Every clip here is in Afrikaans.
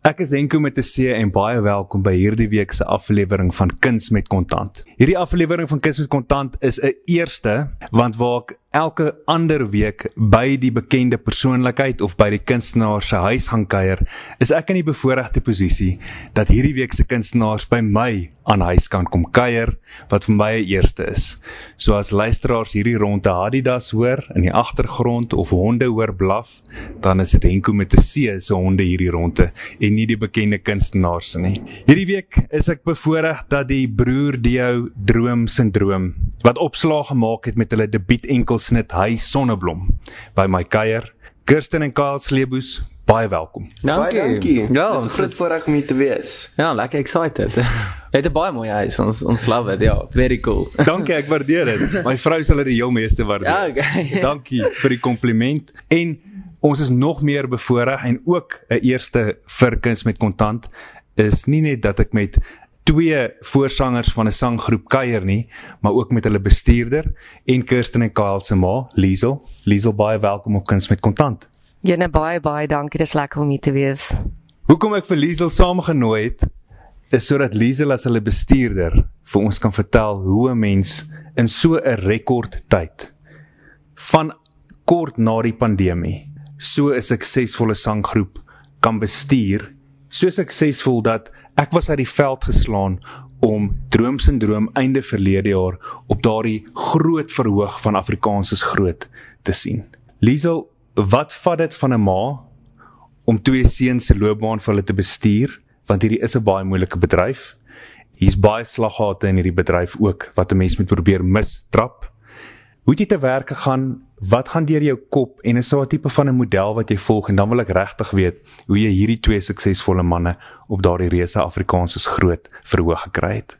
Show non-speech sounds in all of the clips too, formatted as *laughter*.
Ek is Henko met 'n C en baie welkom by hierdie week se aflewering van Kuns met Kontant. Hierdie aflewering van Kuns met Kontant is 'n eerste want waar ek elke ander week by die bekende persoonlikheid of by die kunstenaar se huis gaan kuier, is ek in die bevoordeelde posisie dat hierdie week se kunstenaars by my aan huis kan kom kuier wat vir my 'n eerste is. So as luisteraars hierdie ronde Adidas hoor in die agtergrond of honde hoor blaf, dan is dit Henko met 'n C se honde hierdie ronde en nie die bekende kunstenaars nie. Hierdie week is ek bevoorreg dat die broer Dio Droom Sindroom wat opslag gemaak het met hulle debuut enkel snit hy sonneblom by my kuier. Kirsten en Kyle Sleeboes, baie welkom. Dankie. Baie dankie. Ja, dis 'n groot voorreg om hier te wees. Ja, lekker excited. *laughs* Het 'n baie mooi huis. Ons ons love it. Ja, very cool. *laughs* Dankie, ek waardeer dit. My vrou sal dit die heel meeste waardeer. Ja, okay. *laughs* Dankie vir die kompliment. En ons is nog meer bevoorreg en ook 'n eerste vir kuns met kontant is nie net dat ek met twee voorsangers van 'n sanggroep kuier nie, maar ook met hulle bestuurder en Kirsten en Kyle se ma, Liesel. Liesel baie welkom op Kuns met Kontant. Jene baie baie dankie, dis lekker om hier te wees. Hoekom ek vir Liesel saamgenooi het, is sodat Liesel as hulle bestuurder vir ons kan vertel hoe 'n mens in so 'n rekord tyd van kort na die pandemie so 'n suksesvolle sanggroep kan bestuur, so suksesvol dat Ek was uit die veld geslaan om droomsindroom einde verlede jaar op daardie groot verhoog van Afrikaans is groot te sien. Liesel, wat vat dit van 'n ma om twee seuns se loopbaan vir hulle te bestuur? Want hierdie is 'n baie moeilike bedryf. Hier's baie slaggate in hierdie bedryf ook wat 'n mens moet probeer mistrap. Hoe jy te werk gegaan wat gaan deur jou kop en is daar 'n tipe van 'n model wat jy volg en dan wil ek regtig weet hoe jy hierdie twee suksesvolle manne op daardie reuse Afrikaans is groot verhoog gekry het.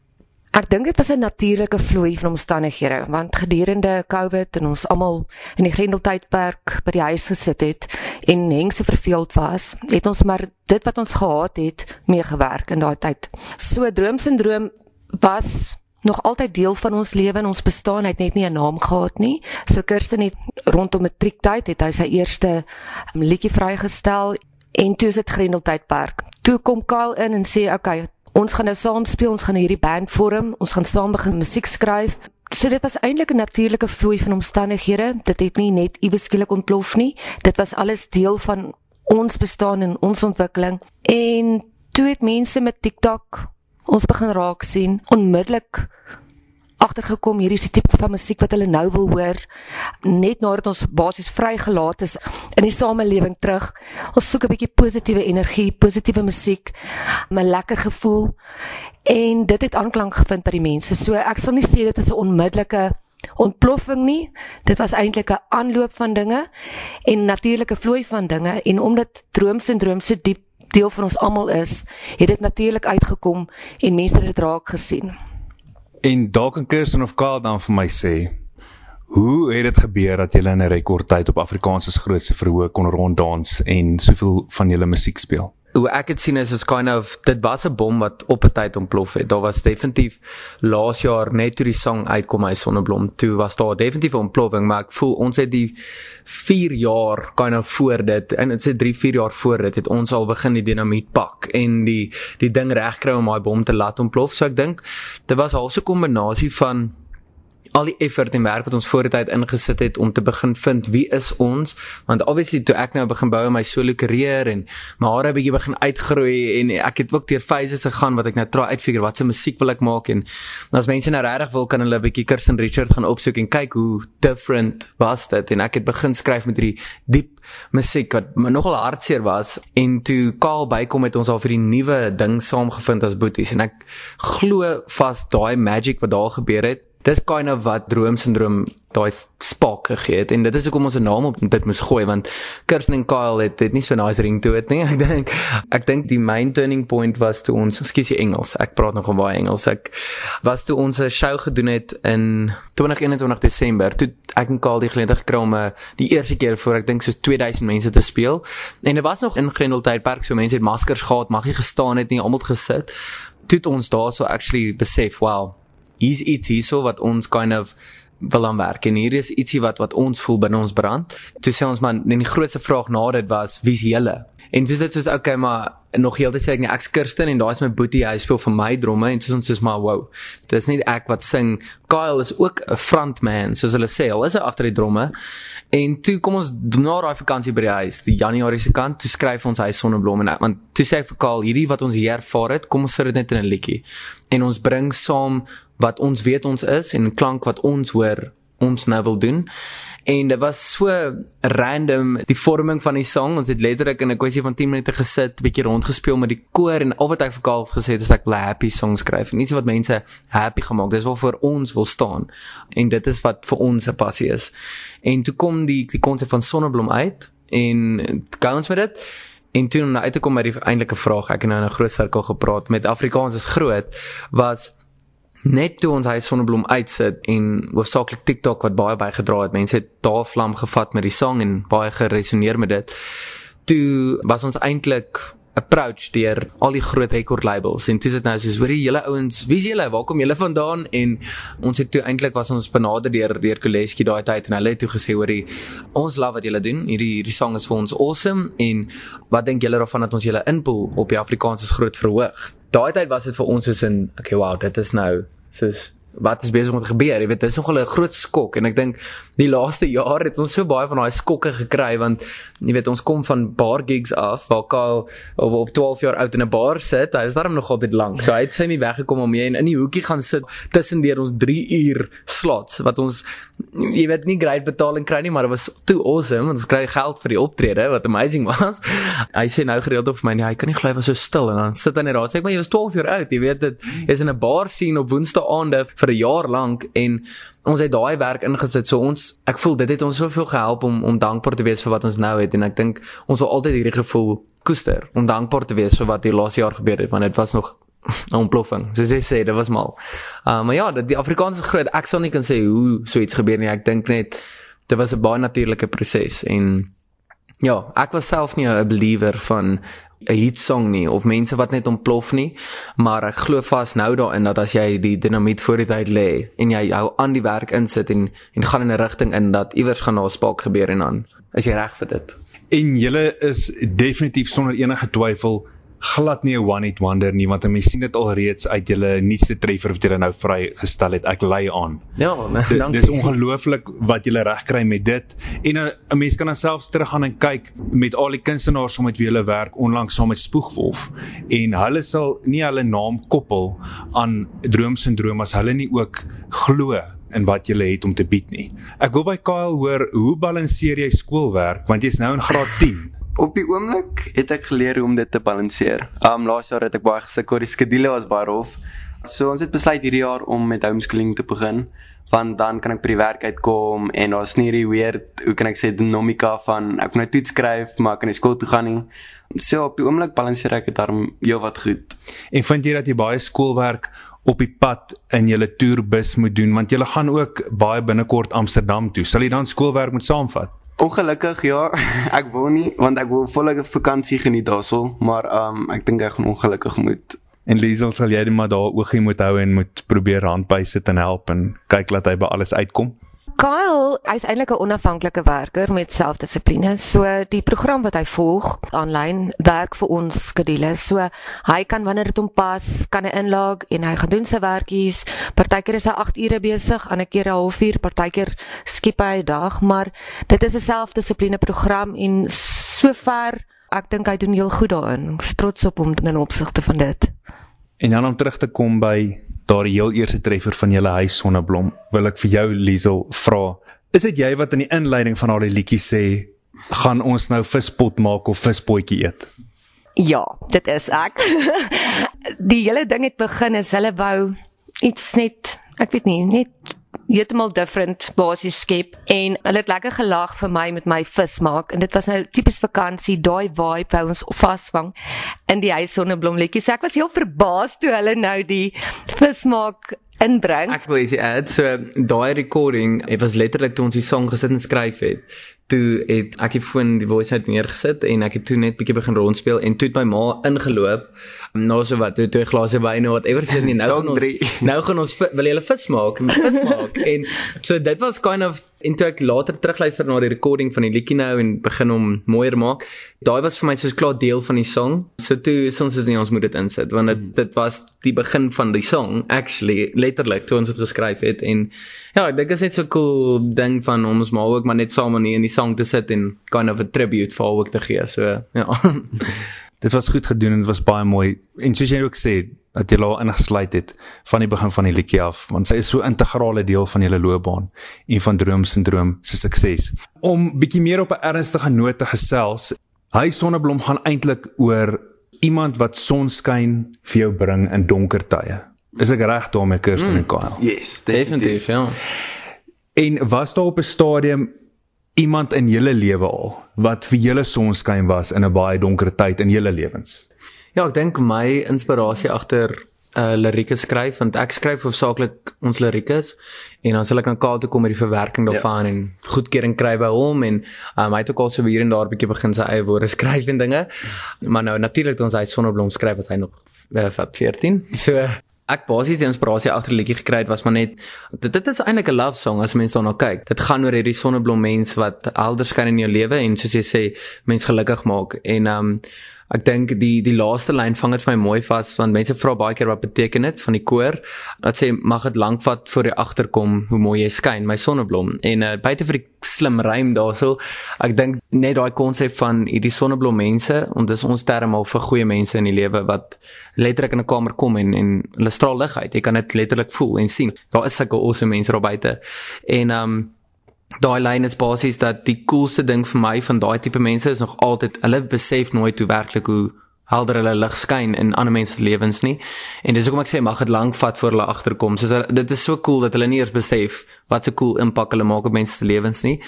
Ek dink dit was 'n natuurlike vloei van omstandighede want gedurende COVID en ons almal in die Grendeltydperk by die huis gesit het en hengse verveeld was, het ons maar dit wat ons gehad het meegewerk in daai tyd. So droomsindroom was nog altyd deel van ons lewe en ons bestaan het net nie 'n naam gehad nie. So Kirsten het rondom matriektyd het hy sy eerste um, liedjie vrygestel en toe is dit Grendeltydperk. Toe kom Kyle in en sê, "Oké, okay, ons gaan nou saam speel, ons gaan hierdie band vorm, ons gaan saam begin musiek skryf." So dit was eintlik 'n natuurlike vloei van omstandighede. Dit het nie net iewes skielik ontplof nie. Dit was alles deel van ons bestaan en ons ontwikkeling. En toe het mense met TikTok ons begin raak sien onmiddellik agtergekom hierdie is die tipe van musiek wat hulle nou wil hoor net nadat ons basies vrygelaat is in die samelewing terug. Ons soek 'n bietjie positiewe energie positiewe musiek 'n lekker gevoel en dit het aanklank gevind by die mense. So ek sal nie sê dit is 'n onmiddellike ontploffing nie. Dit was eintlik 'n aanloop van dinge en natuurlike vloei van dinge en omdat droomsindroom so diep deel van ons almal is, het dit natuurlik uitgekom en mense het dit raak gesien. En dalk kan Kirsten of Karl dan vir my sê, hoe het dit gebeur dat julle in 'n rekordtyd op Afrikaans se grootste verhoog kon ronddans en soveel van julle musiek speel? Hoe ek dit sien is is kind of dit was 'n bom wat op 'n tyd ontplof het. Daar was definitief laas jaar net toe die sang uitkom hy sonneblom toe was daar definitief 'n ontploffing maar ek voel ons het die 4 jaar kind of voor dit en dit sê 3 4 jaar voor dit het ons al begin die dinamiet pak en die die ding regkry om daai bom te laat ontplof. So ek dink dit was al 'n kombinasie van al die effort en werk wat ons voor die tyd ingesit het om te begin vind wie is ons. Want obviously toe ek nou begin bou in my solo karier en my hare bietjie begin uitgroei en ek het ook deur phases gegaan wat ek nou try uitfigure wat se musiek wil ek maak. En as mense nou regtig wil kan hulle 'n bietjie Kirsten Richards gaan opsoek en kyk hoe different was dit. En ek het begin skryf met hierdie diep musiek wat nogal hartseer was. En toe Kaal bykom het ons al vir die nuwe ding saamgevind as boeties. En ek glo vas daai magic wat daar gebeur het dis kind of wat droomsindroom daai spark gegee het en dit is hoekom ons 'n naam op dit moes gooi want Kirsten en Kyle het dit nie so nice ring toe het nie *laughs* ek dink. Ek dink die main turning point was toe ons ekskuus Engels ek praat nog baie Engels. Ek was toe ons 'n show gedoen het in 2021 Desember toe ek en Kyle die geleentheid gekry om uh, die eerste keer voor ek dink soos 2000 mense te speel. En dit was nog in Grendeltydpark so mense het maskers gehad mag nie gestaan het nie almal gesit. Toe ons daar so actually besef wow hier's iets hierso wat ons kind of wil aanwerk en hier is ietsie wat wat ons voel binne ons brand. Toe sê ons man, die grootste vraag na dit was wie's julle? En dis dit soos okay, maar nog heeltyd sê ek nee ek's Kirsten en daai is my boetie hy speel vir my dromme. En soos ons is maar wow dis nie ek wat sing. Kyle is ook 'n frontman soos hulle sê. Al is hy agter die dromme. En toe kom ons na daai vakansie by die huis die Januarie se kant toe skryf ons hy sonneblom en want toe sê ek vir Kyle hierdie wat ons hier ervaar het kom ons sit dit net in 'n liedjie. En ons bring saam wat ons weet ons is en klank wat ons hoor ons nou wil doen. En dit was so random die vorming van die song. Ons het letterlik in 'n kwessie van 10 minute gesit bietjie rondgespeel met die koor en al wat ek vir Karl gesê het is ek wil happy songs skryf nie so wat mense happy gemaak dis wat vir ons wil staan. En dit is wat vir ons 'n passie is. En toe kom die die konsep van sonneblom uit en gaan ons met dit? En toe nou uit te kom by die eintlike vraag ek het nou in 'n groot sirkel gepraat met Afrikaans is groot was net toe ons hy sonneblom uitsit en hoofsaaklik TikTok wat baie bygedra het. Mense het daar vlam gevat met die sang en baie geresoneer met dit. Toe was ons eintlik approach deur al die groot record labels en dis dit nou soos hoorie julle ouens wie's julle waar kom julle vandaan en ons het toe eintlik was ons benader deur deur Koleski daai tyd en hulle het toe gesê hoorie ons love wat julle doen hierdie hierdie song is vir ons awesome en wat dink julle daarvan dat ons julle inpool op die Afrikaans is groot verhoog daai tyd was dit vir ons soos 'n okay wow dit is nou soos wat is besig om te gebeur? Jy weet dit is nogal 'n groot skok en ek dink die laaste jaar het ons so baie van daai skokke gekry want jy weet ons kom van bar gigs af waar Kyle op, op 12 jaar oud in 'n bar sit. Hy is daarom nog altyd lank. So hy het sy nie weggekom om jy in die hoekie gaan sit tussen deur ons 3 uur slots wat ons jy weet nie great betaling kry nie maar dit was too awesome want ons kry geld vir die optrede wat amazing was. *laughs* Hy sê nou gereeld op my nee hy kan nie glo hy was so stil. En dan sit hy net daar sê ek maar jy was 12 jaar oud jy weet dit is in 'n bar sien op woensdae aande vir 'n jaar lank en ons het daai werk ingesit so ons ek voel dit het ons soveel gehelp om om dankbaar te wees vir wat ons nou het en ek dink ons wil altyd hierdie gevoel koester om dankbaar te wees vir wat die laaste jaar gebeur het want dit was nog *laughs* 'n ontploffing. Soos jy sê, dit was mal. Uh, maar ja, die Afrikaans is groot. Ek sal nie kan sê hoe so iets gebeur nie. Ek dink net dit was 'n baie natuurlike proses en ja, ek was self nie 'n believer van 'n hit song nie of mense wat net ontplof nie, maar ek glo vas nou daarin dat as jy die dinamiet voor die tyd lê en jy hou aan die werk insit en en gaan in 'n rigting in dat iewers gaan daar 'n spark gebeur en dan is jy reg vir dit. En julle is definitief sonder enige twyfel glad nie 'n one hit wonder nie want mense sien dit al reeds uit julle nuutste treffer wat julle nou vrygestel het. Ek lei aan. Ja, nee, *laughs* dankie. Dis ongelooflik wat julle regkry met dit. En nou, 'n mens kan dan selfs teruggaan en kyk met al die kunstenaars om met wie hulle werk onlangs saam met Spoegwolf en hulle sal nie hulle naam koppel aan droomsindroom as hulle nie ook glo en wat jy het om te bied nie. Ek wil by Kyle hoor, hoe balanseer jy skoolwerk want jy's nou in graad 10? Op die oomblik het ek geleer hoe om dit te balanseer. Um laas jaar het ek baie gesukkel, die skedule was baie rof. So ons het besluit hierdie jaar om met homeschooling te begin want dan kan ek by die werk uitkom en daar's nie die weird, hoe kan ek sê, dinamika van ek moet nou toets skryf, maar ek kan nie skool toe gaan nie. So op die oomblik balanseer ek dit daarom heelwat goed. En vind jy dat jy baie skoolwerk op die pad in julle toerbus moet doen want jy gaan ook baie binnekort Amsterdam toe. Sal jy dan skoolwerk moet saamvat? Ongelukkig ja, *laughs* ek wil nie want ek wil volle vakansie geniet daarso, maar um ek dink ek gaan ongelukkig moet. En Liesel sal jy net maar daar oogie moet hou en moet probeer handby sit en help en kyk dat hy by alles uitkom. Kyle, hy's eintlik 'n onafhanklike werker met selfdissipline. So die program wat hy volg aanlyn werk vir ons skedules. So hy kan wanneer dit hom pas, kan hy inlog en hy gaan doen sy werkies. Partykeer is hy 8 ure besig, ander keer 'n halfuur, partykeer skiep hy 'n dag, maar dit is 'n selfdissipline program en sover ek dink hy doen heel goed daarin. Ek is trots op hom in opsigte van dit. En dan om terug te kom by daardie heel eerste treffer van julle huis sonneblom, wil ek vir jou Liesel vra. Is dit jy wat in die inleiding van al die liedjies sê gaan ons nou vispot maak of vispotjie eet? Ja, dit is ek. *laughs* die hele ding het begin is hulle wou iets net, ek weet nie, net heeltemal different basies skep en hulle het lekker gelag vir my met my vis maak en dit was nou tipies vakansie daai vibe wou ons vasvang in die huis sonneblomletjies so ek was heel verbaas toe hulle nou die vis maak inbring. Ek wil sê so daai recording het was letterlik toe ons die song gesit en skryf het toe het ek die foon die voice note neergesit en ek het toe net bietjie begin rondspeel en toe het my ma ingeloop. Nou so wat toe twee glase wyn of whatever sê nie *laughs* *laughs* nou gaan ons nou gaan ons wil jy 'n vis maak? Vis maak. *laughs* En so dit was kind of En toe ek later terugluister na die recording van die liedjie nou en begin hom mooier maak, daai was vir my soos klaar deel van die song. So toe is nie ons moet dit insit want dit dit was die begin van die song actually letterlik toe ons dit geskryf het en ja, ek dink dit is net so cool ding van ons maar ook maar net saam in die song te sit en kind of a tribute vir al wat te gee. So ja. *laughs* dit was goed gedoen en dit was baie mooi. En soos jy ook sê, dat jy haar ingesluit het van die begin van die liedjie af, want sy is so integrale deel van julle loopbaan en van droomsindroom se sukses. Om bietjie meer op 'n ernstige noot te gesels, hy sonneblom gaan eintlik oor iemand wat sonskyn vir jou bring in donker tye. Is ek reg daarmee Kirsten mm. en Kyle? Yes, definitief, ja. En was daar op 'n stadium iemand in julle lewe al wat vir julle sonskyn was in 'n baie donker tyd in julle lewens? Ja, ek dink my inspirasie agter uh, lirieke skryf want ek skryf hoofsaaklik ons liriekes en dan sal ek na Kaal toe kom met die verwerking ja. daarvan ja. en goedkeuring kry by hom en um, hy het ook al so hier en daar 'n bietjie begin sy eie woorde *laughs* skryf en dinge. Maar nou natuurlik toe ons hy sonneblom skryf was hy nog uh, 14. So ek basies die inspirasie agter liedjie gekry het was maar net dit dit is eintlik 'n love song as mense daarna kyk. Dit gaan oor hierdie sonneblom mens wat helder skyn in jou lewe en soos jy sê mens gelukkig maak en um Ek dink die die laaste lyn vang dit vir my mooi vas want mense vra baie keer wat beteken dit van die koor. Dat sê mag dit lank vat voor jy agterkom hoe mooi jy skyn, my sonneblom. En uh, buite vir die slim rym daarso, ek dink net daai konsep van hierdie sonneblom mense, en dis ons term al vir goeie mense in die lewe wat letterlik in 'n kamer kom en en hulle straal lig uit. Jy kan dit letterlik voel en sien. Daar is sulke awesome mense daar buite. En um daai lyn is basies dat die coolste ding vir my van daai tipe mense is nog altyd hulle besef nooit hoe werklik hoe helder hulle lig skyn in ander mense se lewens nie. En dis hoekom ek sê mag dit lank vat voor hulle agterkom. So dit is so cool dat hulle nie eers besef wat 'n cool impak hulle maak op mense se lewens nie.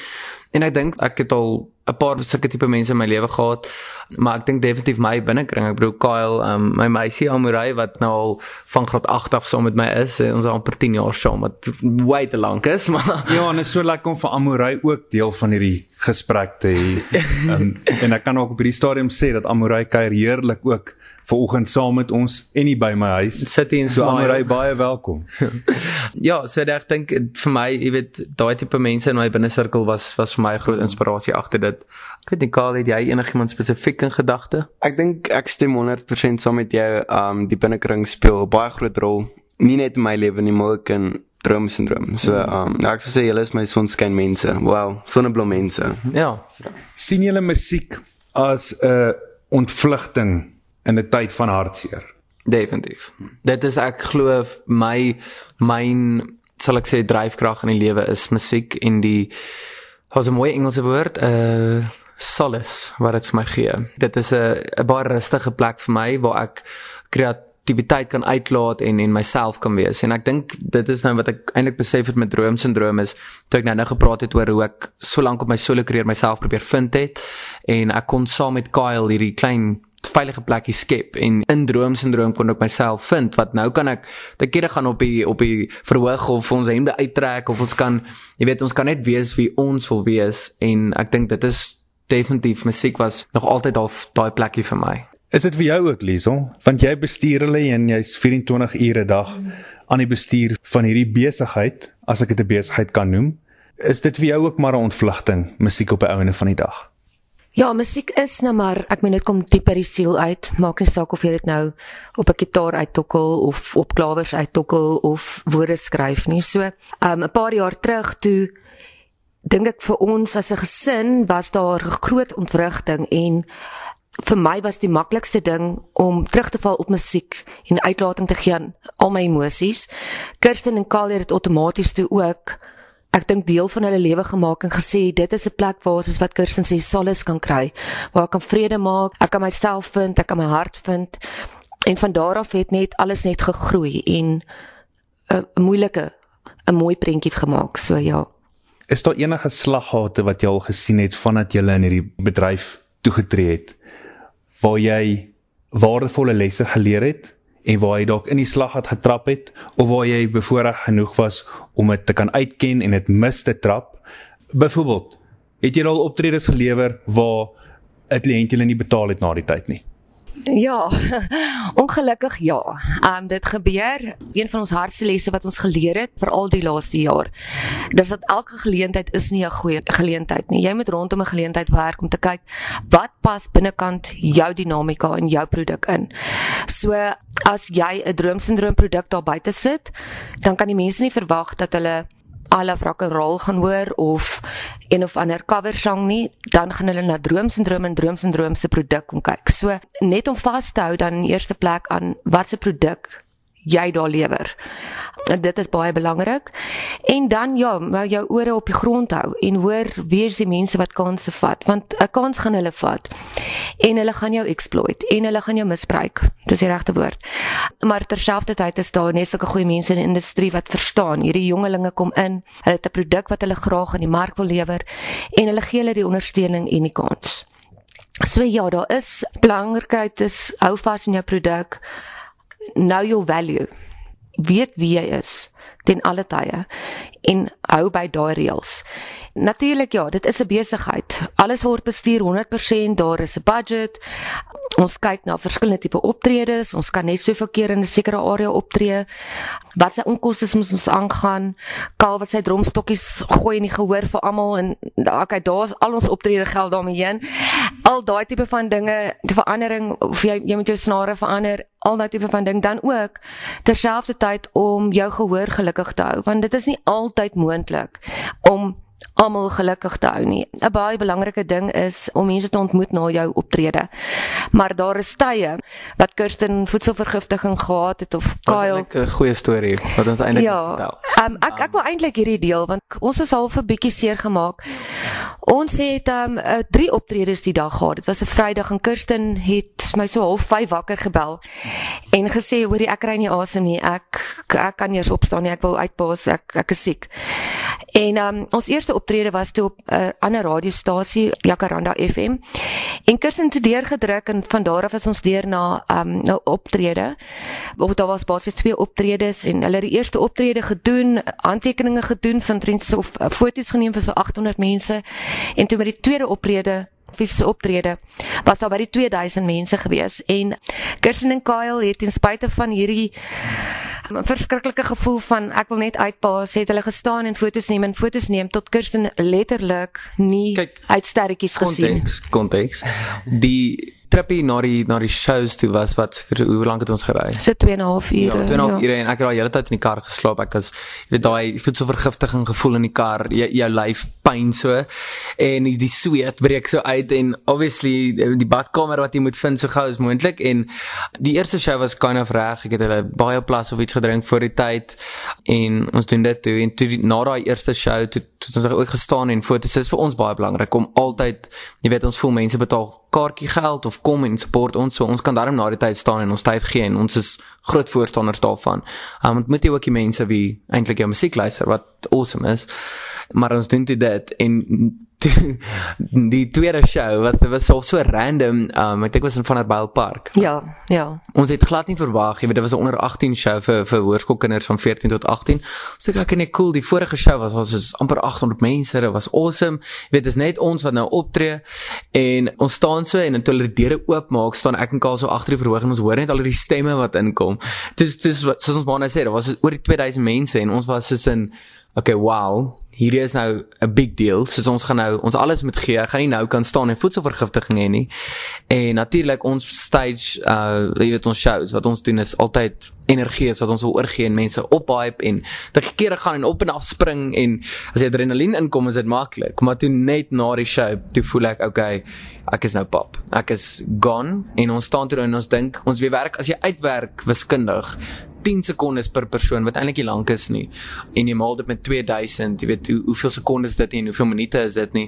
En ek dink ek het al 'n paar sulke tipe mense in my lewe gehad, maar ek dink definitief my binnekring, ek bedoel Kyle, um, my meisie Amurai wat nou al van graad 8 af saam met my is, ons is amper 10 jaar saam, wat way te lank is, *laughs* maar Ja, en is so lekker om vir Amurai ook deel van hierdie gesprek te hê. um, *laughs* en ek kan ook op hierdie stadium sê dat Amurai kuier heerlik ook vanoggend saam met ons en nie by my huis. Sit hier en so Amorai baie welkom. *laughs* ja, so ek dink vir my, jy weet, daai tipe mense in my binnesirkel was was vir my 'n groot inspirasie agter dit. Ek weet nie Karl, het jy enigiemand spesifiek in gedagte? Ek dink ek stem 100% saam met jou. Um die binnekring speel 'n baie groot rol, nie net in my lewe nie, maar ook in droomsindroom. So um ja, ek sou sê julle is my sonskyn mense. Wow, sonneblom mense. Ja. sien julle musiek as 'n ontvlugting in 'n tyd van hartseer. Definitief. Dit is ek glo my myn sal ek sê dryfkrag in die lewe is musiek en die was 'n mooi Engelse woord, uh, eh, solace wat dit vir my gee. Dit is 'n 'n baie rustige plek vir my waar ek kreatiwiteit kan uitlaat en en myself kan wees. En ek dink dit is nou wat ek eintlik besef het met droomsindroom is toe ek nou nou gepraat het oor hoe ek so lank op my solo karier myself probeer vind het en ek kon saam met Kyle hierdie klein veilige plekkie skep en in droomsindroom kon ek myself vind wat nou kan ek te kere gaan op die op die verhoog of ons hemde uittrek of ons kan jy weet ons kan net wees wie ons wil wees en ek dink dit is definitief musiek was nog altyd al daai plekkie vir my Is dit vir jou ook Liesel want jy bestuur hulle en jy's 24 ure 'n dag aan die bestuur van hierdie besigheid as ek dit 'n besigheid kan noem is dit vir jou ook maar 'n ontvlugting musiek op 'n ouene van die dag Ja, musiek is nou maar, ek meen dit kom diep uit die siel uit. Maak nie saak of jy dit nou op 'n gitaar uittokkel of op klawers uittokkel of woorde skryf nie. So, um 'n paar jaar terug toe dink ek vir ons as 'n gesin was daar groot ontwrigting en vir my was die maklikste ding om terug te val op musiek en uitlating te gee aan al my emosies. Kirsten en Kali het dit outomaties toe ook ek dink deel van hulle lewe gemaak en gesê dit is 'n plek waar soos wat Kirsten sê solace kan kry, waar ek kan vrede maak, ek kan myself vind, ek kan my hart vind. En van daar af het net alles net gegroei en 'n moeilike 'n mooi prentjie gemaak, so ja. Is daar enige slaggate wat jy al gesien het vandat jy in hierdie bedryf toegetree het waar jy waardevolle lesse geleer het en waar jy dalk in die slag het getrap het of waar jy bevoorreg genoeg was om dit te kan uitken en dit mis te trap. Byvoorbeeld, het jy al optredes gelewer waar 'n kliënt julle nie betaal het na die tyd nie? Ja. *laughs* Ongelukkig ja. Ehm um, dit gebeur. Een van ons hardste lesse wat ons geleer het vir al die laaste jaar. Dis dat elke geleentheid is nie 'n goeie geleentheid nie. Jy moet rondom 'n geleentheid werk om te kyk wat pas binnekant jou dinamika en jou produk in. So as jy 'n droomsindroom produk daar buite sit, dan kan die mense nie verwag dat hulle alle rock and roll gaan hoor of een of ander cover sang nie, dan gaan hulle na droomsindroom en droomsindroom se produk kom kyk. So net om vas te hou dan in eerste plek aan wat se produk jy daar lewer. Dit is baie belangrik. En dan ja, maar jou ore op die grond hou en hoor wie is die mense wat kansse vat, want 'n kans gaan hulle vat. En hulle gaan jou exploit en hulle gaan jou misbruik. Dis die regte woord. Maar terselfdertyd is daar net sulke goeie mense in die industrie wat verstaan. Hierdie jongelinge kom in, hulle het 'n produk wat hulle graag aan die mark wil lewer en hulle gee hulle die ondersteuning en die kans. So ja, daar is belangrikheid is hou vas in jou produk know your value. Weet wie jy is ten alle tye en hou by daai reëls. Natuurlik ja, dit is 'n besigheid. Alles word bestuur 100%, daar is 'n budget. Ons kyk na verskillende tipe optredes. Ons kan net soveel keer in 'n sekere area optree. Wat se onkoste moet ons aangaan? Kaal wat sy drumstokkies gooi in die gehoor vir almal en okay, daar's al ons optrede geld daarmee heen. Al daai tipe van dinge, die verandering of jy jy moet jou snare verander, al daai tipe van ding dan ook terselfdertyd om jou gehoor gelukkig te hou, want dit is nie altyd moontlik om almal gelukkig te hou nie. 'n Baie belangrike ding is om mense te ontmoet na jou optrede. Maar daar is tye wat Kirsten voedselvergiftiging gehad het of Kyle 'n goeie storie wat ons eintlik ja, vertel. Um, ek ek wil eintlik hierdie deel want ons is half 'n bietjie seer gemaak. Ons het um uh, drie optredes die dag gehad. Dit was 'n Vrydag en Kirsten het my so half 5 wakker gebel en gesê hoorie ek kry nie asem nie. Ek ek kan eens opstaan nie. Ek wil uitpaas. Ek ek is siek. En um ons eerste optrede was toe op 'n uh, ander radiostasie, Jacaranda FM. En Kirsten het deurgedruk en van daar af is ons deur na um na optrede. Of daar was basies twee optredes en hulle het die eerste optrede gedoen, handtekeninge gedoen van trends of uh, foto's geneem vir so 800 mense. En toe met die tweede optrede fisiese optrede was daar by die 2000 mense gewees en Kirsten en Kyle het ten spyte van hierdie 'n verskriklike gevoel van ek wil net uitpaas, het hulle gestaan en foto's neem en foto's neem tot Kirsten letterlik nie uit sterretjies gesien. Konteks, konteks. Die trippie na die na die shows toe was wat seker hoe lank het ons gery? So 2 en 'n half ure. Ja, 2 en 'n half ure en ek het daai hele tyd in die kar geslaap. Ek was jy weet daai voedselvergiftiging gevoel in die kar, jy, jou lyf pyn so en die, die sweet breek so uit en obviously die badkamer wat jy moet vind so gou as moontlik en die eerste show was kind of reg. Ek het hulle baie plas of iets gedrink voor die tyd en ons doen dit toe en toe die, na daai eerste show toe, toe ons ook gestaan en foto's is vir ons baie belangrik om altyd jy weet ons voel mense betaal kaartjie geld of kom en support ons so ons kan daarom na die tyd staan en ons tyd gee en ons is groot voorstanders daarvan. Um moet jy ook die mense wie eintlik jou musiek luister wat awesome is. Maar ons doen dit en *laughs* die tweede show was was so so random um ek dink was in van 'n Byle Park. Ja, ja. Ons het glad nie verwag, jy weet dit was 'n onder 18 show vir vir hoërskoolkinders van 14 tot 18. Ons dink ek net cool, die vorige show was was is amper 800 mense, dit was awesome. Jy weet dit is net ons wat nou optree en ons staan so en toe hulle die deure oopmaak, staan ek en Kaal so agter die verhoog en ons hoor net al die stemme wat inkom. Dis dis soos ons maar net sê, daar was oor die 2000 mense en ons was soos in okay, wow, hierdie is nou 'n big deal. Soos ons gaan nou ons alles moet gee. Ek gaan nie nou kan staan en voedselvergiftiging hê nie. En natuurlik ons stage uh jy weet ons shows wat ons doen is altyd energie is wat ons wil oorgee en mense ophype en dat kere gaan en op en af spring en as die adrenalien inkom is dit maklik. Maar toe net na die show, toe voel ek okay, ek is nou pap. Ek is gone en ons staan toe en ons dink ons weer werk as jy uitwerk wiskundig 10 sekondes per persoon wat eintlik nie lank is nie. En jy maal dit met 2000 jy weet hoe, hoeveel sekondes dit en hoeveel minute is dit nie.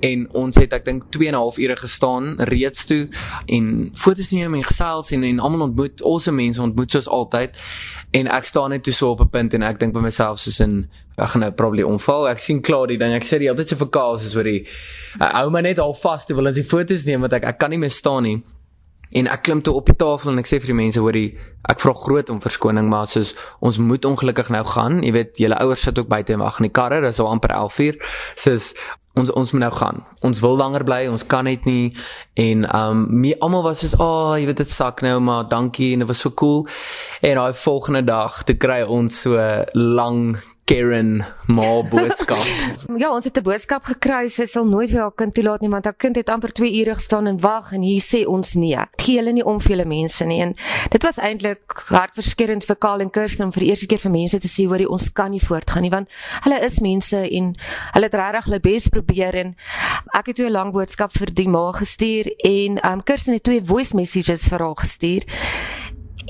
En ons het ek dink 2 en 'n half ure gestaan reeds toe en fotos neem en gesels en en almal ontmoet awesome mense ontmoet soos altyd. En ek staan net toe so op 'n punt en ek dink by myself soos in ek gaan nou probably omval. Ek sien klaar die ding ek sê die altyd so vir kaas is oor die hou my net al vas toe wil ons die fotos neem want ek ek kan nie meer staan nie En ek klim toe op die tafel en ek sê vir die mense hoorie, ek vra groot om verskoning maar soos ons moet ongelukkig nou gaan. Jy weet, julle ouers sit ook buite en wag in die karre, dis al amper 11:00. Soos ons ons moet nou gaan. Ons wil langer bly, ons kan net nie en um me almal was soos, "Ag, oh, jy weet dit sak nou, maar dankie en dit was so cool." En daai volgende dag, toe kry ons so lang Karen maar boodskap. *laughs* ja, ons het 'n boodskap gekry, sy sal nooit vir haar kind toelaat nie want haar kind het amper 2 ure gestaan en wag en hier sê ons nee. Gee hulle nie om vir julle mense nie. En dit was eintlik hartverskeurende vir Karl en Kirsten om vir die eerste keer vir mense te sê hoor ons kan nie voortgaan nie want hulle is mense en hulle het regtig hulle bes probeer en ek het toe 'n lang boodskap vir die ma gestuur en um Kirsten het twee voice messages vir haar gestuur.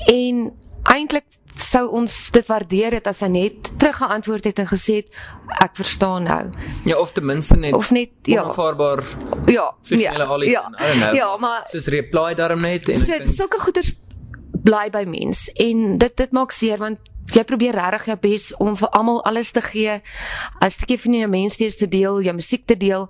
En eintlik sou ons dit waardeer het as hy net teruggeantwoord het en gesê het ek verstaan nou. Ja, of ten minste net of net ja. Onvaarbaar. Ja, ja. Ja, ja, maar soos reply daarom net en so, sulke goeders bly by mens en dit dit maak seer want jy probeer regtig jou bes om vir almal alles te gee, 'n stukkie van jou menswees te deel, jou musiek te deel.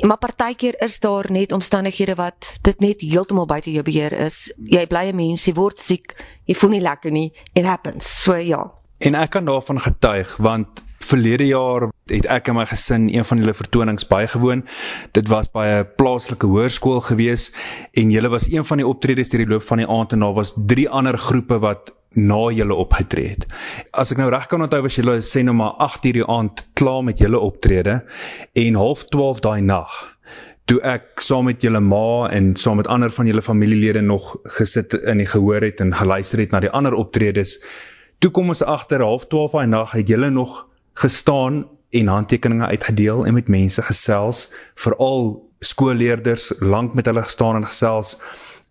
Maar partykeer is daar net omstandighede wat dit net heeltemal buite jou beheer is. Jy bly 'n mens, jy word siek, jy voel nie lekker nie. It happens. So ja. En ek kan daarvan getuig want verlede jaar het ek en my gesin een van julle vertonings bygewoon. Dit was by 'n plaaslike hoërskool gewees en julle was een van die optredes deur die loop van die aand en daar was drie ander groepe wat na julle opgetree het. As ek nou reg kan onthou was julle sê nou maar 8:00 die aand klaar met julle optrede en half 12 daai nag toe ek saam met julle ma en saam met ander van julle familielede nog gesit in die gehoor het en geluister het na die ander optredes. Toe kom ons agter half 12 daai nag het julle nog gestaan en handtekeninge uitgedeel en met mense gesels, veral skoolleerders lank met hulle gestaan en gesels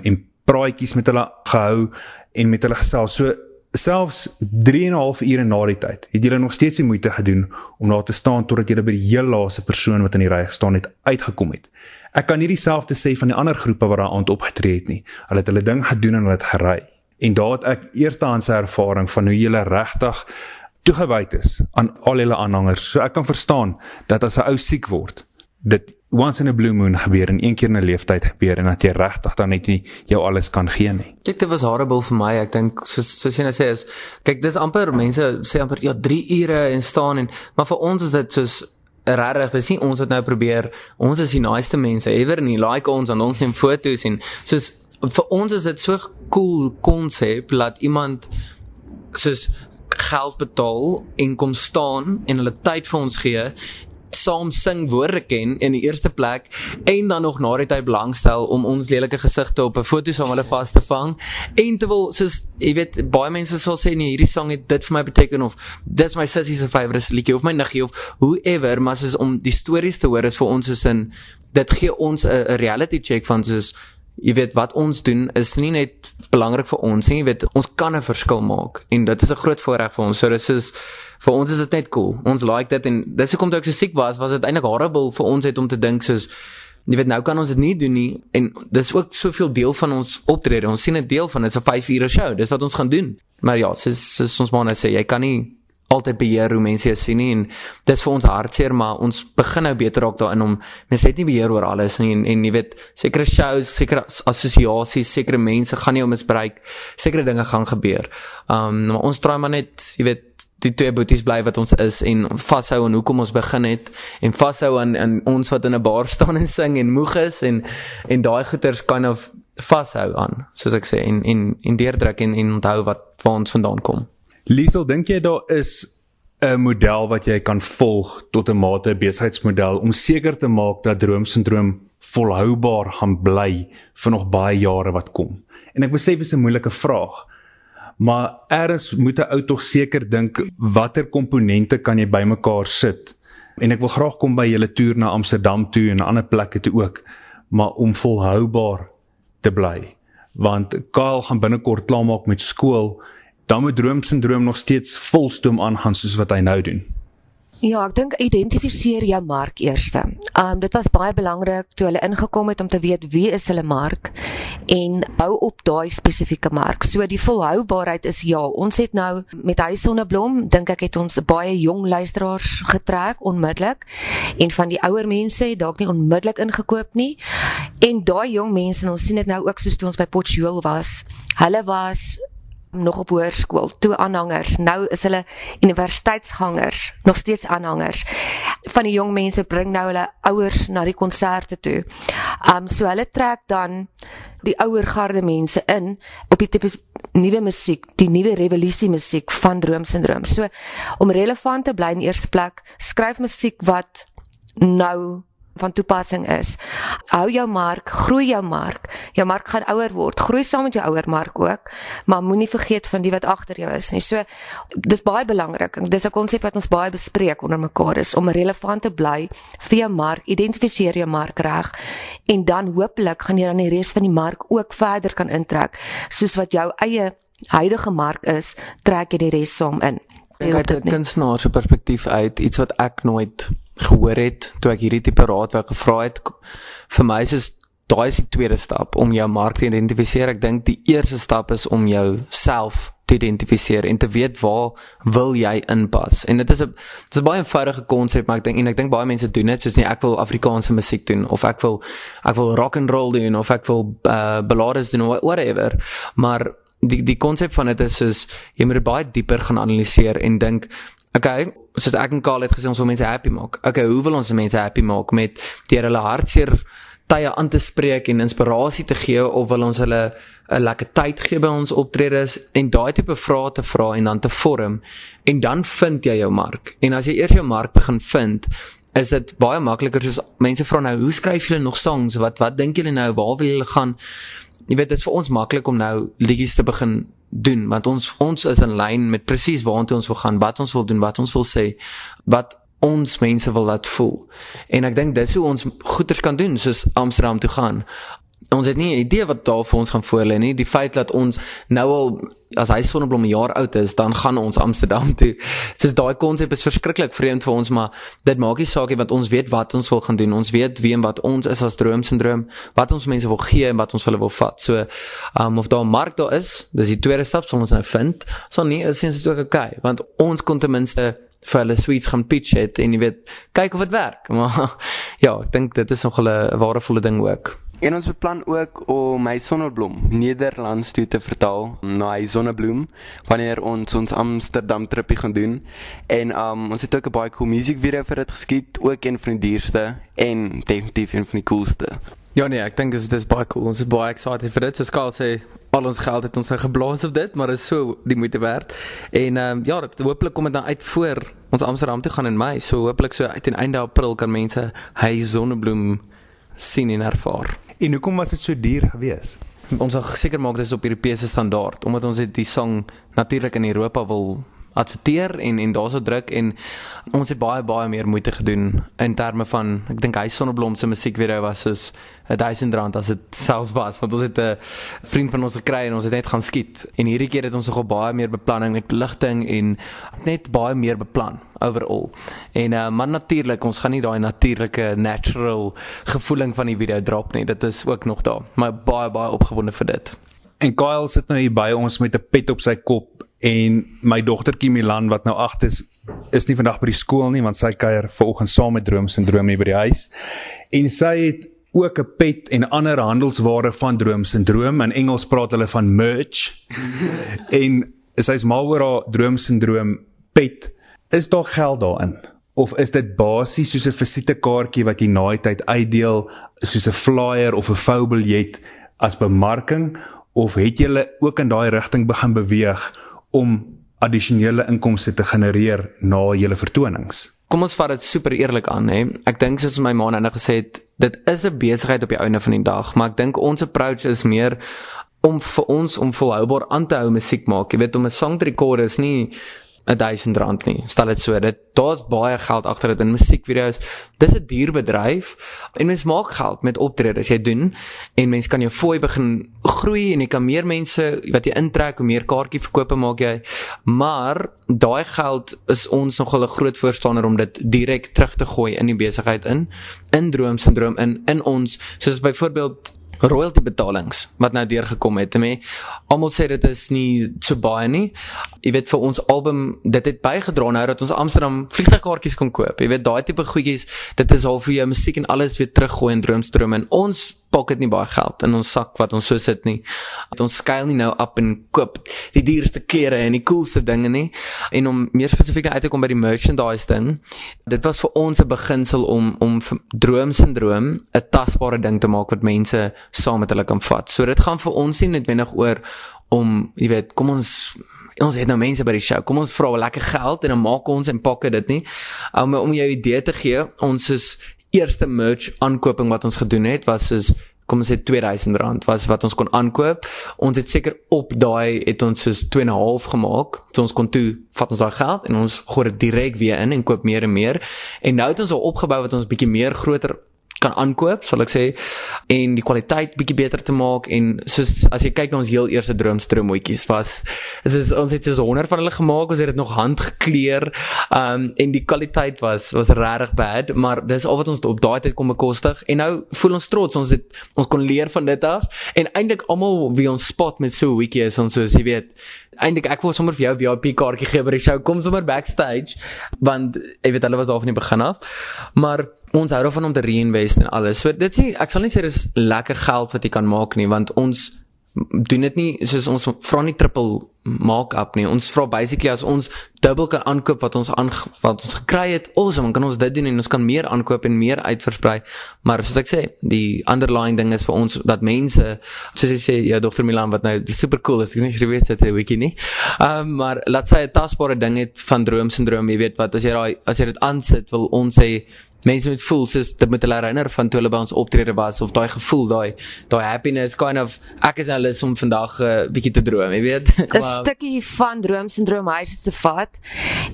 en praatjies met hulle gehou en met hulle gesels. So selfs 3 en 'n half ure na die tyd het julle nog steeds die moeite gedoen om daar te staan totdat julle by die heel laaste persoon wat in die ry gestaan het uitgekom het. Ek kan nie dieselfde sê van die ander groepe wat daar aand opgetree het nie. Hulle het hulle ding gedoen en hulle het gery. En daar het ek eerstehandse ervaring van hoe julle regtig toegewyd is aan al julle aanhangers. So ek kan verstaan dat as 'n ou siek word, dit once in a blue moon gebeur en een keer in 'n lewenstyd gebeur en dat jy regtig dan net nie jou alles kan gee nie. Dit was horrible vir my. Ek dink soos soos jy nou sê is kyk, dis amper mense sê amper ja 3 ure en staan en maar vir ons is dit soos regtig, dis nie ons wat nou probeer. Ons is die naaste mense ever nie. Like ons en ons neem foto's en soos vir ons is dit so cool konsep dat iemand soos geld betaal en kom staan en hulle tyd vir ons gee saam sing woorde ken in die eerste plek en dan nog na die tyd belangstel om ons lelike gesigte op 'n foto saam hulle vas te vang en terwyl soos jy weet baie mense sal sê nee hierdie sang het dit vir my beteken of dis my sussie se favourite liedjie of my niggie of whoever maar soos om die stories te hoor is vir ons soos in dit gee ons 'n reality check van soos jy weet wat ons doen is nie net belangrik vir ons nie jy weet ons kan 'n verskil maak en dit is 'n groot voorreg vir ons. So dis is vir ons is dit net cool. Ons like dit en dis hoekom toe ek so siek was, was dit eintlik horrible vir ons het om te dink soos jy weet nou kan ons dit nie doen nie en dis ook soveel deel van ons optrede. Ons sien 'n deel van dit is 'n 5 ure show. Dis wat ons gaan doen. Maar ja, soos, soos ons maar net sê, jy kan nie altyd beheer hoe mense jou sien nie en dis vir ons hartseer maar ons begin nou beter raak daarin om mense het nie beheer oor alles nie en en jy weet sekere shows sekere assosiasies sekere mense gaan nie om misbruik sekere dinge gaan gebeur. Um maar ons probeer maar net jy weet die twee boeties bly wat ons is en vashou aan hoekom ons begin het en vashou aan aan ons wat in 'n bar *laughs* staan en sing en moeg is en en daai goeters kan kind of vashou aan soos ek sê en en en deurdruk en en onthou wat waar ons vandaan kom. Liesel, dink jy daar is 'n model wat jy kan volg tot 'n mate besigheidsmodel om seker te maak dat droomsindroom volhoubaar gaan bly vir nog baie jare wat kom? En ek besef dit is 'n moeilike vraag maar eers moet 'n ou tog seker dink watter komponente kan jy bymekaar sit. En ek wil graag kom by julle toer na Amsterdam toe en ander plekke toe ook, maar om volhoubaar te bly. Want Kyle gaan binnekort klaarmaak met skool, dan moet droomsindroom nog steeds volstoom aangaan soos wat hy nou doen. Ja, ek dink identifiseer jou mark eers. Um dit was baie belangrik toe hulle ingekom het om te weet wie is hulle mark en bou op daai spesifieke mark. So die volhoubaarheid is ja, ons het nou met hy sonneblom dink ek het ons baie jong luisteraars getrek onmiddellik en van die ouer mense het dalk nie onmiddellik ingekoop nie. En daai jong mense, ons sien dit nou ook soos toe ons by Potchefstroom was. Hulle was nog op hoërskool, toe aanhangers. Nou is hulle universiteitsgangers, nog steeds aanhangers. Van die jong mense bring nou hulle ouers na die konserte toe. Um so hulle trek dan die ouer garde mense in op die tipe nuwe musiek, die nuwe revolusie musiek van droomsindroom. So om relevant te bly in eerste plek, skryf musiek wat nou van toepassing is. Hou jou mark, groei jou mark. Jou mark gaan ouer word. Groei saam met jou ouer mark ook, maar moenie vergeet van die wat agter jou is nie. So dis baie belangrik. Dis 'n konsep wat ons baie bespreek onder mekaar is om relevant te bly vir jou mark, identifiseer jou mark reg en dan hopelik gaan jy dan die res van die mark ook verder kan intrek soos wat jou eie huidige mark is, trek jy die res saam in. Ek kyk uit 'n kunstenaar se perspektief uit, iets wat ek nooit gehoor het toe ek hierdie tipe raad wou gevra het. Vir my is daai die tweede stap om jou mark te identifiseer. Ek dink die eerste stap is om jouself te identifiseer en te weet waar wil jy inpas. En dit is 'n dit is 'n baie eenvoudige konsep, maar ek dink en ek dink baie mense doen dit soos nie ek wil Afrikaanse musiek doen of ek wil ek wil rock and roll doen of ek wil uh, ballades doen of whatever. Maar die die konsep van dit is soos jy moet baie dieper gaan analiseer en dink Okay, soos ek en Karl het gesê ons wil mense happy maak. Okay, hoe wil ons mense happy maak met deur hulle hartseer tye aan te spreek en inspirasie te gee of wil ons hulle 'n lekker tyd gee by ons optredes en daai tipe vrae te vra en dan te vorm en dan vind jy jou mark. En as jy eers jou mark begin vind, is dit baie makliker soos mense vra nou, hoe skryf julle nog songs? Wat wat dink julle nou, waar wil julle gaan? Jy weet dit is vir ons maklik om nou liedjies te begin doen want ons ons is in lyn met presies waartoe ons wil gaan, wat ons wil doen, wat ons wil sê, wat ons mense wil laat voel. En ek dink dis hoe ons goeders kan doen soos Amsterdam toe gaan ons het nie 'n idee wat daar vir ons gaan voorlê nie. Die feit dat ons nou al as hy sonneblom 'n jaar oud is, dan gaan ons Amsterdam toe. *laughs* Soos daai konsep is verskriklik vreemd vir ons, maar dit maak nie saak nie want ons weet wat ons wil gaan doen. Ons weet wie en wat ons is as droomsindroom, wat ons mense wil gee en wat ons hulle wil vat. So, um of daar 'n mark daar is, dis die tweede stap wat ons nou vind. So nie is dit ook okay, want ons kon ten minste vir hulle sweets gaan pitch het en jy weet, kyk of dit werk. *laughs* Maar ja, ek dink dit is nog 'n waardevolle ding ook. En ons beplan ook om my sonneblom Nederlands toe te vertaal na hy sonnebloem wanneer ons ons Amsterdam tripie gaan doen. En um ons het ook 'n baie cool musiekvideo vir dit geskiet, ook een van die duurste en definitief een van die coolste. Ja nee, ek dink dit is baie cool. Ons is baie excited vir dit. So skaal sê al ons geld het ons geblaas op dit, maar dit is so die moeite werd. En ehm um, ja, dit hopelik kom dit dan uit voor ons Amsterdam toe gaan in Mei. So hopelik so uit einde April kan mense hy sonnebloem sien en ervaar. En hoekom was dit so duur geweest? Ons wil seker maak dis op Europese standaard omdat ons die song natuurlik in Europa wil adverteer en en daarso druk en ons het baie baie meer moeite gedoen in terme van ek dink hy sonneblom se musiekvideo was soos 1000 rand as dit selfs was want ons het 'n vriend van ons gekry en ons het net gaan skiet. En hierdie keer het ons nogal baie meer beplanning met beligting en net baie meer beplan overall. En uh, maar natuurlik ons gaan nie daai natuurlike natural gevoeling van die video drop nie. Dit is ook nog daar. Maar baie baie opgewonde vir dit. En Kyle sit nou hier by ons met 'n pet op sy kop en my dogtertjie Milan wat nou 8 is is nie vandag by die skool nie want sy kuier vanoggend saam met droomsindroom hier by die huis. En sy het ook 'n pet en ander handelsware van droomsindroom in Engels praat hulle van merch. *laughs* En sy's mal oor haar droomsindroom pet. Is daar geld daarin? Of is dit basies soos 'n visitekaartjie wat jy na die tyd uitdeel soos 'n flyer of 'n voubiljet as bemarking? Of het jy ook in daai rigting begin beweeg om addisionele inkomste te genereer na julle vertonings. Kom ons vat dit super eerlik aan, hè. Ek dink soos my ma nou gesê het, dit is 'n besigheid op die einde van die dag, maar ek dink ons approach is meer om vir ons om volhoubaar aan te hou musiek maak. Jy weet om 'n song te rekord is nie 1000 rand nie. Stel dit so, dit daar's baie geld agter dit in musiekvideo's. Dis 'n duur bedryf en mens maak geld met optredes jy doen en mens kan jou fooi begin groei en jy kan meer mense wat jy intrek, hoe meer kaartjie verkope maak jy. Maar daai geld is ons nogal 'n groot voorstander om dit direk terug te gooi in die besigheid in, in droomsindroom in in ons soos byvoorbeeld royalty betalings wat nou deurgekom het. Ek almal sê dit is nie so baie nie. Jy weet vir ons album, dit het bygedra nou dat ons Amsterdam vliegtuigkaartjies kon koop. Jy weet daai tipe goedjies, dit is al vir jou musiek en alles weer teruggooi in droomstroom en ons pocket nie baie geld in ons sak wat ons so sit nie. Dat ons skuil nie nou op en koop die duurste klere en die coolste dinge nie. En om meer spesifiek uit te kom by die merchandise ding, dit was vir ons 'n beginsel om om droomsindroom 'n tasbare ding te maak wat mense saam met hulle kan vat. So dit gaan vir ons nie noodwendig oor om, jy weet, kom ons ons het nou mense by die show. Kom ons vra 'n lekker geld en dan maak ons en pakke dit nie. Um, om jou idee te gee, ons is eerste merch aankoping wat ons gedoen het was soos kom ons sê R2000 was wat ons kon aankoop. Ons het seker op daai het ons soos 2.5 gemaak. So ons kon toe vat ons daai geld en ons gooi dit direk weer in en koop meer en meer. En nou het ons al opgebou wat ons bietjie meer groter kan aankoop, sal ek sê, en die kwaliteit bietjie beter te maak en soos as jy kyk na ons heel eerste droomstroomhoetjies was, is ons ons het soos 100 van hulle gemaak, ons het dit nog handgekleur, um en die kwaliteit was was regtig bad, maar dis al wat ons op daai tyd kon bekostig en nou voel ons trots, ons het ons kon leer van dit af en eintlik almal wie ons spot met so 'n hoetjie is ons soos jy weet eintlik ek wou sommer vir jou VIP kaartjie gee by die show kom sommer backstage want jy weet hulle was al van die begin af maar ons hou daarvan om te reinvest en alles. So dit sê ek sal nie sê dis lekker geld wat jy kan maak nie want ons doen dit nie soos ons vra nie triple mark-up nie. Ons vra basically as ons dubbel kan aankoop wat ons aan wat ons gekry het, awesome, dan kan ons dit doen en ons kan meer aankoop en meer uitversprei. Maar soos ek sê, die underlying ding is vir ons dat mense, soos jy sê, ja, Dr. Milan wat nou super cool is, ek weet nie weet dit 'n weekie nie. Ehm um, maar laat sê 'n tasbare ding het van droomsindroom, jy weet wat as jy daai as jy dit aansit, wil ons sê mense moet voel soos dit moet hulle herinner van toe hulle by ons optrede was of daai gevoel daai daai happiness kind of ek is hulle om vandag 'n uh, eh, bietjie te droom jy weet. *laughs* 'n stukkie van droomsindroom huis te vat.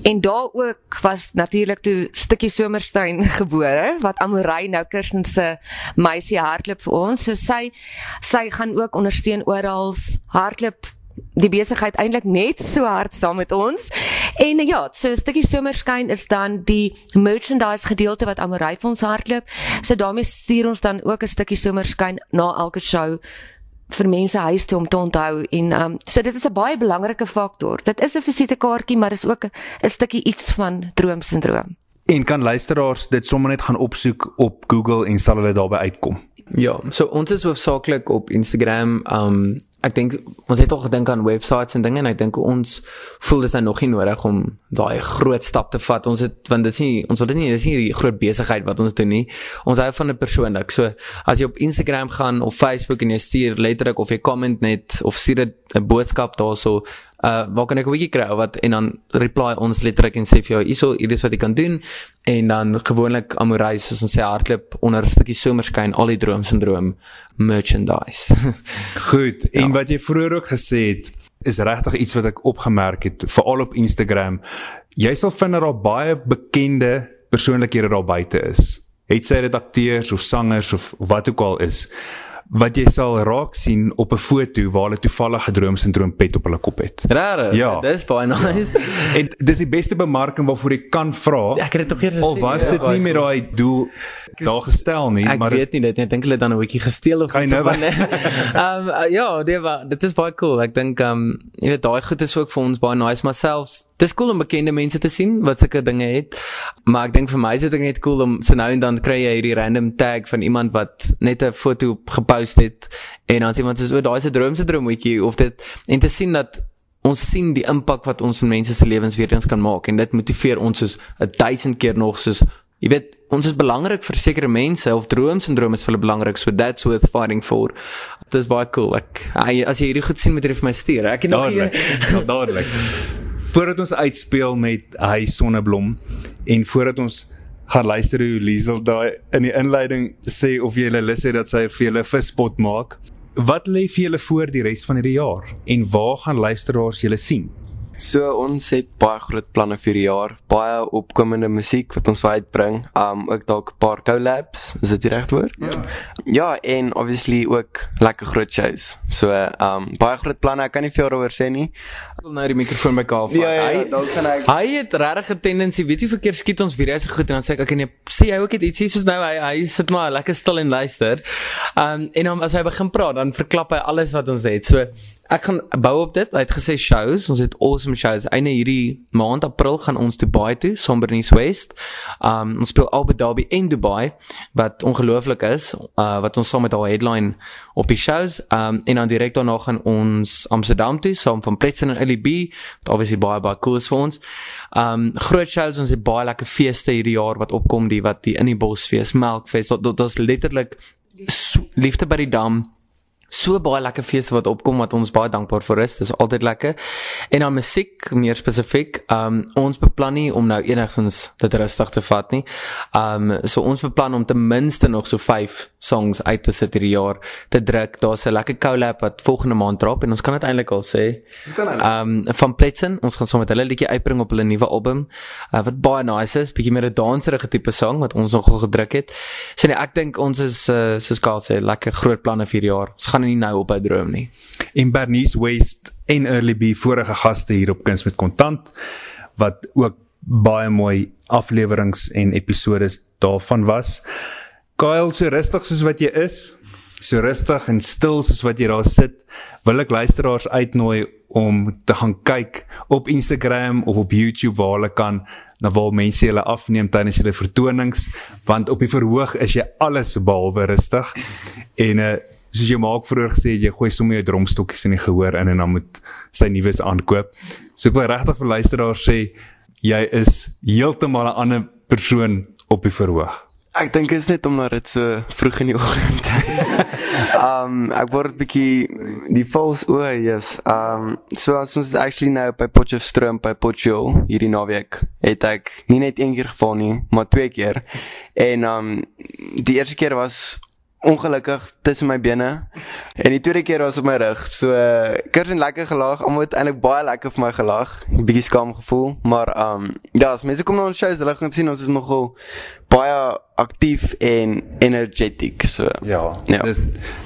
En daar ook was natuurlik toe stukkie somerstein *laughs* gebore wat Amorey nou Kirsten se meisie hardloop vir ons. So sy sy gaan ook ondersteun oral hardloop die besigheid eintlik net so hard saam met ons. En ja, so 'n stukkie somerskyn is dan die merchandise gedeelte wat Amorey vir ons hardloop. So daarmee stuur ons dan ook 'n stukkie somerskyn na elke show vir mense huis toe om te onthou en um so dit is 'n baie belangrike faktor. Dit is 'n visitekaartjie, maar dis ook 'n stukkie iets van droomsindroom. En kan luisteraars dit sommer net gaan opsoek op Google en sal hulle daarby uitkom. Ja, so ons is hoofsaaklik op Instagram um ek dink ons het al gedink aan websites en dinge en ek dink ons voel dis nou nog nie nodig om daai groot stap te vat. Ons het want dit is nie ons wil dit nie dis nie 'n groot besigheid wat ons doen nie. Ons hou van dit persoonlik. So as jy op Instagram gaan of Facebook en jy stuur letterlik of jy comment net of stuur 'n boodskap daarso uh waar kan ek 'n bietjie kry wat en dan reply ons letterlik en sê vir jou hierso hier is wat jy kan doen en dan gewoonlik Amorey soos ons sê hardloop onder 'n stukkie somerskyn al die droomsindroom merchandise. *laughs* Goed. En ja. wat jy vroeër ook gesê het is regtig iets wat ek opgemerk het veral op Instagram. Jy sal vind dat daar baie bekende persoonlikhede daar buite is. Het sy dit akteurs of sangers of wat ook al is wat jy sal raak sien op 'n foto waar hulle toevallig 'n droomsindroom pet op hulle kop het. Rare. Ja. Dis baie nice. Ja. En dis die beste bemarking waarvoor jy kan vra. Ja, ek het dit tog eers gesien. Of was dit ja, nie met daai doel daar gestel nie, ek maar Ek weet nie dit nie. Ek dink hulle het dan 'n bietjie gesteel of iets van. *laughs* Ehm um, ja, dit was dit is baie cool. Ek dink ehm um, jy weet daai goed is ook vir ons baie nice myself. Dis cool om bekende mense te sien wat sulke dinge het. Maar ek dink vir my is dit net cool om so nou en dan kry jy hierdie random tag van iemand wat net 'n foto gepost het en dan sê iemand so daai is 'n droom se droomwetjie of dit en te sien dat ons sien die impak wat ons in mense se lewens weer eens kan maak en dit motiveer ons soos 'n duisend keer nog soos jy weet ons is belangrik vir sekere mense of droomsindroom is vir hulle belangrik so that's worth fighting for dit is baie cool ek as jy hierdie goed sien met jy vir my stuur ek het nog hier *laughs* dadelik voordat ons uitspeel met hy sonneblom en voordat ons gaan luister hoe Liesel daai in die inleiding sê of jy hulle lus het dat sy vir julle vispot maak. Wat lê vir julle voor die res van hierdie jaar en waar gaan luisteraars julle sien? So ons het baie groot planne vir die jaar. Baie opkomende musiek wat ons wil uitbring. Um ook dalk 'n paar collabs, is dit die regte woord? Ja. Ja, en obviously ook lekker groot shows. So um baie groot planne. Ek kan nie veel daaroor sê nie. Ek wil nou die mikrofoon by Kaal vat. Ja, ja, ja, dan kan ek Hy het regtig 'n tendensie, weet jy, verkeer skiet ons video's so goed en dan sê ek ek nee, sê jy ook het iets hier soos nou hy hy sit maar lekker stil en luister. Um en dan as hy begin praat, dan verklap hy alles wat ons het. So ek gaan bou op dit. Hy het gesê shows, ons het awesome shows. Einde hierdie maand April gaan ons Dubai toe, Sombernies West. Um ons speel Abu Dhabi en Dubai wat ongelooflik is. Uh wat ons saam met haar headline op die shows. Um en dan direk daarna gaan ons Amsterdam toe saam van Pletsen en LB wat obviously baie baie cool is vir ons. Um groot shows ons het baie lekker feeste hierdie jaar wat opkom, die wat die in die Bosfees, Melkfees, dit is letterlik liefde by die dam so baie lekker feeste wat opkom wat ons baie dankbaar vir is. Dis altyd lekker. En dan musiek, meer spesifiek, um ons beplan nie om nou enigstens dit rustig te vat nie. Um so ons beplan om ten minste nog so 5 songs uit te sit hierdie jaar te druk. Daar's 'n lekker collab wat volgende maand drop en ons kan dit eintlik al sê. Ons kan eintlik. Um van Pletsen, ons gaan saam met hulle liedjie uitbring op hulle nuwe album. Uh, wat baie nice is, bietjie meer 'n danserige tipe sang wat ons nogal gedruk het. So nee, ek dink ons is uh, soos Karl sê, lekker groot planne vir hierdie jaar. Ons gaan nie nou op 'n droom nie. En Bernice West en Early B vorige gaste hier op Kuns met Kontant wat ook baie mooi afleweringe en episodes daarvan was. Kyle so rustig soos wat jy is, so rustig en stil soos wat jy daar sit, wil ek luisteraars uitnooi om te gaan kyk op Instagram of op YouTube waar hulle kan na waar mense hulle afneem tydens hulle vertonings want op die verhoog is jy alles behalwe rustig en uh, soos jy maak vroeër gesê jy gooi sommer jou dromstokkies in die gehoor in en dan moet sy nuus aankoop. So ek wil regtig vir luisteraars sê jy is heeltemal 'n ander persoon op die verhoog. Ek dink is net omdat dit so vroeg in die *laughs* oggend is. um ek word bietjie die vals o, yes. Um so as ons actually nou by Potchefstroom by Potchefstroom hierdie naweek het ek nie net een keer geval nie, maar twee keer. En um die eerste keer was ongelukkig tussen my bene en die tweede keer was op my rug. So kers en lekker gelag. Almal het eintlik baie lekker vir my gelag. 'n Bietjie skaam gevoel, maar um ja, as mense kom na ons shows, hulle gaan sien ons is nogal baie aktief en energetic. So Ja, Ja. dis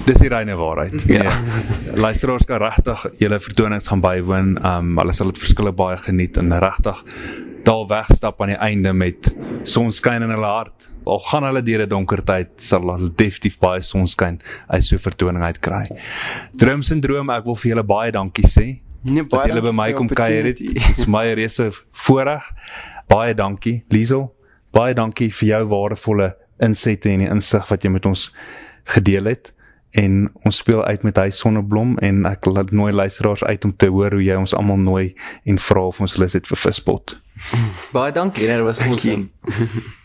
dis die reine waarheid. Ja. Nee. Luisteraars kan regtig julle vertonings gaan bywoon. Um hulle sal dit verskille baie geniet en regtig daar wegstap aan die einde met sonskyn in hulle hart. Al gaan hulle deur 'n donker tyd, sal hulle definitief baie sonskyn uit so 'n vertoning uitkry. Droom syndroom, ek wil vir julle baie dankie sê. Nee, dat julle by my kom kuier het. Dit is my reuse voorreg. Baie dankie, Liesel. Baie dankie vir jou waardevolle insette en die insig wat jy met ons gedeel het. En ons speel uit met hy sonneblom en ek laat nooi luisteraars uit om te hoor hoe jy ons almal nooi en vra of ons lus het vir vispot. Baie dankie, dit was awesome. *laughs*